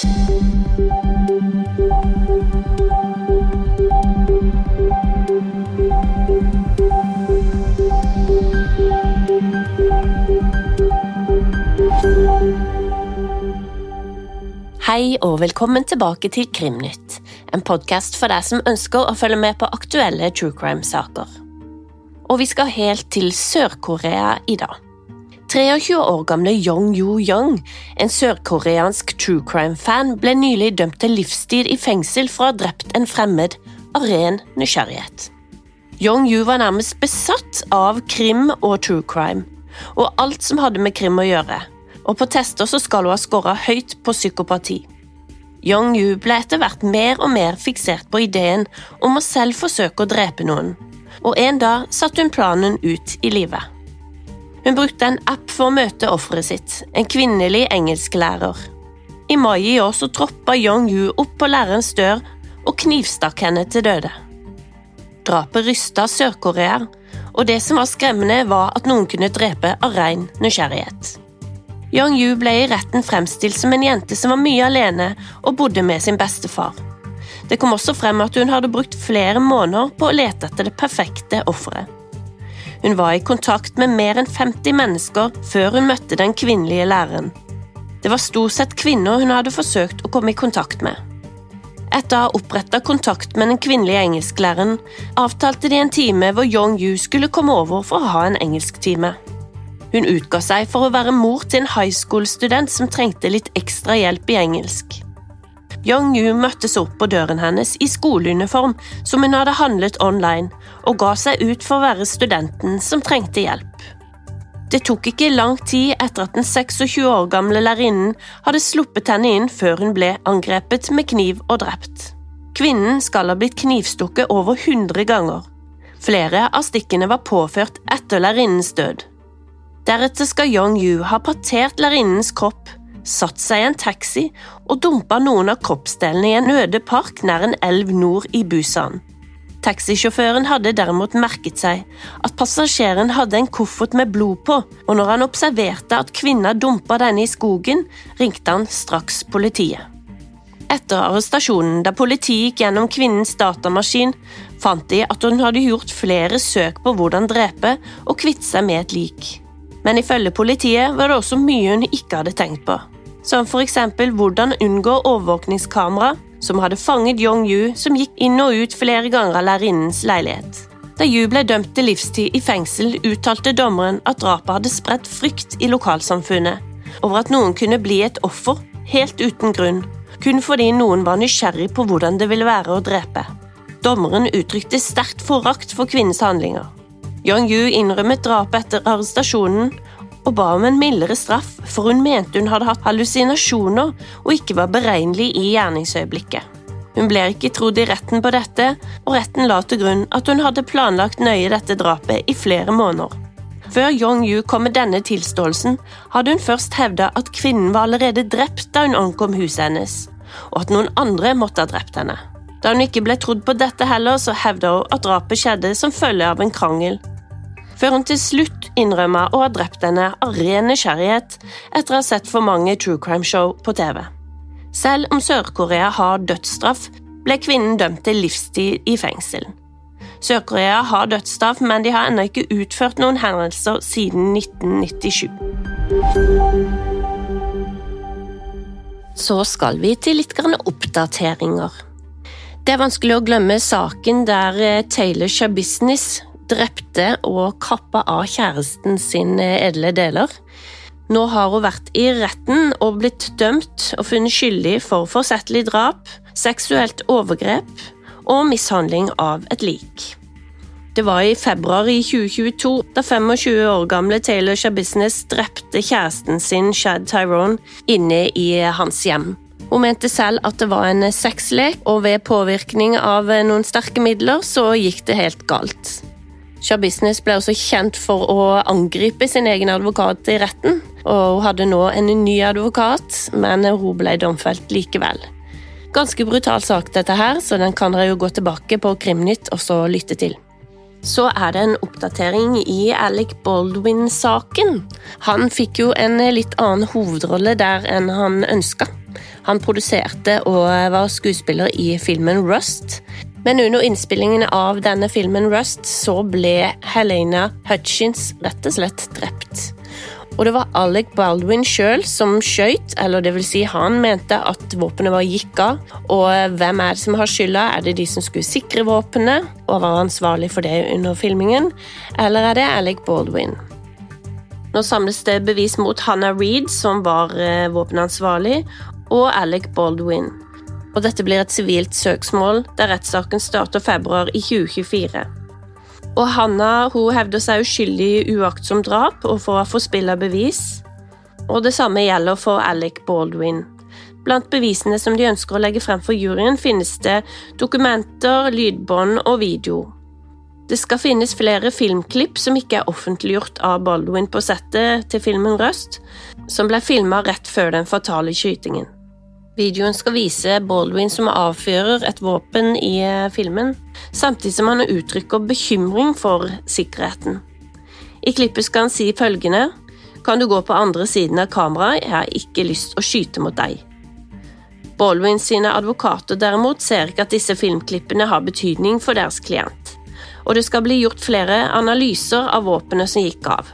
Hei og velkommen tilbake til Krimnytt, en podkast for deg som ønsker å følge med på aktuelle true crime-saker. Og vi skal helt til Sør-Korea i dag. 23 år gamle Yong Yoo Young, en sørkoreansk true crime-fan, ble nylig dømt til livstid i fengsel for å ha drept en fremmed av ren nysgjerrighet. Yong Yoo var nærmest besatt av krim og true crime, og alt som hadde med krim å gjøre og på tester så skal hun ha skåra høyt på psykopati. Young-Yu ble etter hvert mer og mer fiksert på ideen om å selv forsøke å drepe noen, og en dag satte hun planen ut i livet. Hun brukte en app for å møte offeret sitt, en kvinnelig engelsklærer. I mai i år så troppa Young-Yu opp på lærerens dør og knivstakk henne til døde. Drapet rysta Sør-Korea, og det som var skremmende, var at noen kunne drepe av ren nysgjerrighet. Young Yu ble i retten fremstilt som en jente som var mye alene og bodde med sin bestefar. Det kom også frem at hun hadde brukt flere måneder på å lete etter det perfekte offeret. Hun var i kontakt med mer enn 50 mennesker før hun møtte den kvinnelige læreren. Det var stort sett kvinner hun hadde forsøkt å komme i kontakt med. Etter å ha oppretta kontakt med den kvinnelige engelsklæreren, avtalte de en time hvor Yong-Yu skulle komme over for å ha en engelsktime. Hun utga seg for å være mor til en high school-student som trengte litt ekstra hjelp i engelsk. Young Yu møttes opp på døren hennes i skoleuniform som hun hadde handlet online, og ga seg ut for å være studenten som trengte hjelp. Det tok ikke lang tid etter at den 26 år gamle lærerinnen hadde sluppet henne inn før hun ble angrepet med kniv og drept. Kvinnen skal ha blitt knivstukket over 100 ganger. Flere av stikkene var påført etter lærerinnens død. Deretter skal Young-Yu ha partert lærerinnens kropp, satt seg i en taxi og dumpa noen av kroppsdelene i en øde park nær en elv nord i Busan. Taxisjåføren hadde derimot merket seg at passasjeren hadde en koffert med blod på, og når han observerte at kvinna dumpa denne i skogen, ringte han straks politiet. Etter arrestasjonen, da politiet gikk gjennom kvinnens datamaskin, fant de at hun hadde gjort flere søk på hvordan drepe og kvitte seg med et lik. Men ifølge politiet var det også mye hun ikke hadde tenkt på, som eksempel hvordan unngå overvåkningskamera som hadde fanget Yong-Yu, som gikk inn og ut flere ganger av lærerinnens leilighet. Da Yu ble dømt til livstid i fengsel, uttalte dommeren at drapet hadde spredt frykt i lokalsamfunnet over at noen kunne bli et offer helt uten grunn, kun fordi noen var nysgjerrig på hvordan det ville være å drepe. Dommeren uttrykte sterkt forakt for kvinnens handlinger. Young-Yu innrømmet drapet etter arrestasjonen og ba om en mildere straff, for hun mente hun hadde hatt hallusinasjoner og ikke var beregnelig i gjerningsøyeblikket. Hun ble ikke trodd i retten på dette, og retten la til grunn at hun hadde planlagt nøye dette drapet i flere måneder. Før Yong-Yu kom med denne tilståelsen, hadde hun først hevda at kvinnen var allerede drept da hun ankom huset hennes, og at noen andre måtte ha drept henne. Da hun ikke ble trodd på dette heller, så hevda hun at drapet skjedde som følge av en krangel. Før hun til slutt innrømma å ha drept henne av ren nysgjerrighet etter å ha sett for mange true crime-show på TV. Selv om Sør-Korea har dødsstraff, ble kvinnen dømt til livstid i fengsel. Sør-Korea har dødsstraff, men de har ennå ikke utført noen hendelser siden 1997. Så skal vi til litt oppdateringer. Det er vanskelig å glemme saken der eh, Taylor Shabusiness drepte og kappa av kjæresten sin eh, edle deler. Nå har hun vært i retten og blitt dømt og funnet skyldig for forsettlig drap, seksuelt overgrep og mishandling av et lik. Det var i februar i 2022 da 25 år gamle Taylor Shabisnes drepte kjæresten sin Shad Tyrone inne i hans hjem. Hun mente selv at det var en sexlek, og ved påvirkning av noen sterke midler så gikk det helt galt. Shah Business ble også kjent for å angripe sin egen advokat i retten, og hun hadde nå en ny advokat, men hun ble domfelt likevel. Ganske brutal sak, dette her, så den kan dere jo gå tilbake på Krimnytt og så lytte til. Så er det en oppdatering i Alec Baldwin-saken. Han fikk jo en litt annen hovedrolle der enn han ønska. Han produserte og var skuespiller i filmen Rust. Men under innspillingen av denne filmen Rust så ble Helena Hutchins rett og slett drept. Og det var Alec Baldwin sjøl som skøyt, eller det vil si han mente at våpenet var gikk av. Og hvem er det som har skylda? Er det de som skulle sikre våpenet og var ansvarlig for det under filmingen, eller er det Alec Baldwin? Nå samles det bevis mot Hannah Reed, som var eh, våpenansvarlig, og Alec Baldwin. Og dette blir et sivilt søksmål, der rettssaken starter februar i 2024. Og Hanna hun hevder seg uskyldig i uaktsomt drap og for å forspille bevis. Og det samme gjelder for Alec Baldwin. Blant bevisene som de ønsker å legge frem for juryen, finnes det dokumenter, lydbånd og video. Det skal finnes flere filmklipp som ikke er offentliggjort av Baldwin på settet til filmen Røst, som ble filma rett før den fatale skytingen. Videoen skal vise Baldwin som avfyrer et våpen i eh, filmen, samtidig som han uttrykker bekymring for sikkerheten. I klippet skal han si følgende Kan du gå på andre siden av kameraet, jeg har ikke lyst å skyte mot deg. Baldwin sine advokater derimot ser ikke at disse filmklippene har betydning for deres klient og det skal bli gjort flere analyser av våpenet som gikk av.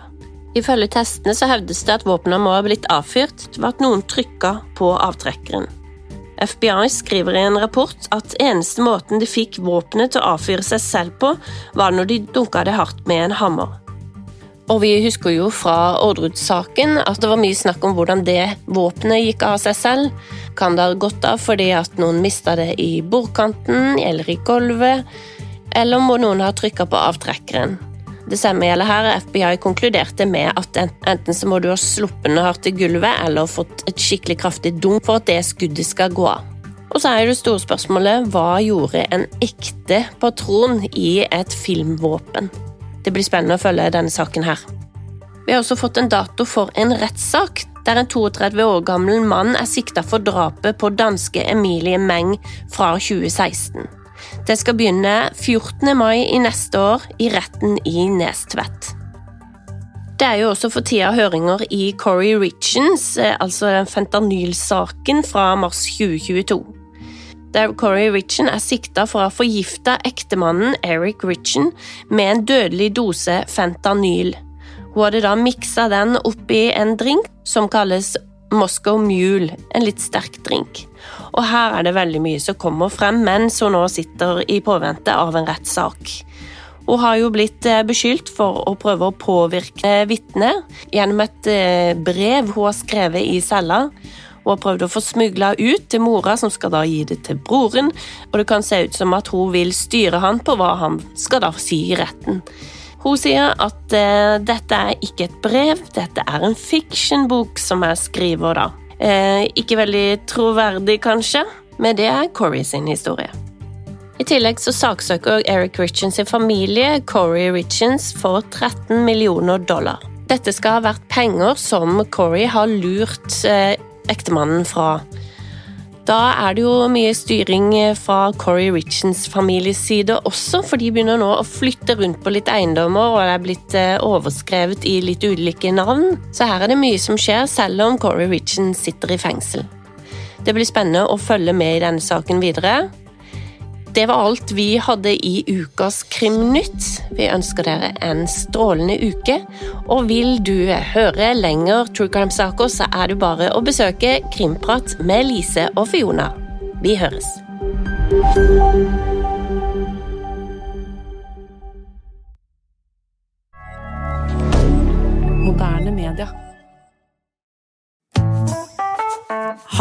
Ifølge testene så hevdes det at våpenet må ha blitt avfyrt ved at noen trykka på avtrekkeren. FBI skriver i en rapport at eneste måten de fikk våpenet til å avfyre seg selv på, var når de dunka det hardt med en hammer. Og vi husker jo fra Orderud-saken at det var mye snakk om hvordan det våpenet gikk av seg selv. Kan det ha gått av fordi at noen mista det i bordkanten eller i gulvet? eller må noen ha trykka på avtrekkeren. Det samme gjelder her. FBI konkluderte med at enten så må du ha sluppet den hardt i gulvet, eller fått et skikkelig kraftig dunk for at det skuddet skal gå av. Og så er det store spørsmålet hva gjorde en ekte patron i et filmvåpen? Det blir spennende å følge denne saken her. Vi har også fått en dato for en rettssak der en 32 år gammel mann er sikta for drapet på danske Emilie Meng fra 2016. Det skal begynne 14. mai i neste år i retten i Nestvedt. Det er jo også for tida høringer i Corey Richens, eh, altså fentanylsaken fra mars 2022. Der Corey Richen er sikta for å ha forgifta ektemannen Eric Richen med en dødelig dose fentanyl. Hun hadde da miksa den oppi en drink som kalles Moscow Mule, en litt sterk drink. Og her er det veldig mye som kommer frem mens hun nå sitter i påvente av en rettssak. Hun har jo blitt eh, beskyldt for å prøve å påvirke vitner gjennom et eh, brev hun har skrevet i cella. Hun har prøvd å få smugla ut til mora, som skal da gi det til broren, og det kan se ut som at hun vil styre han på hva han skal da si i retten. Hun sier at uh, dette er ikke et brev, dette er en fiction-bok som jeg skriver, da. Uh, ikke veldig troverdig, kanskje, men det er Corey sin historie. I tillegg så saksøker Eric Richens sin familie Corey Richens for 13 millioner dollar. Dette skal ha vært penger som Corey har lurt eh, ektemannen fra. Da er det jo mye styring fra Corey Richens families side også, for de begynner nå å flytte rundt på litt eiendommer, og det er blitt eh, overskrevet i litt ulike navn. Så her er det mye som skjer, selv om Corey Richen sitter i fengsel. Det blir spennende å følge med i denne saken videre. Det var alt vi hadde i ukas Krimnytt. Vi ønsker dere en strålende uke. Og vil du høre lenger True Crime-saker, så er det bare å besøke Krimprat med Lise og Fiona. Vi høres.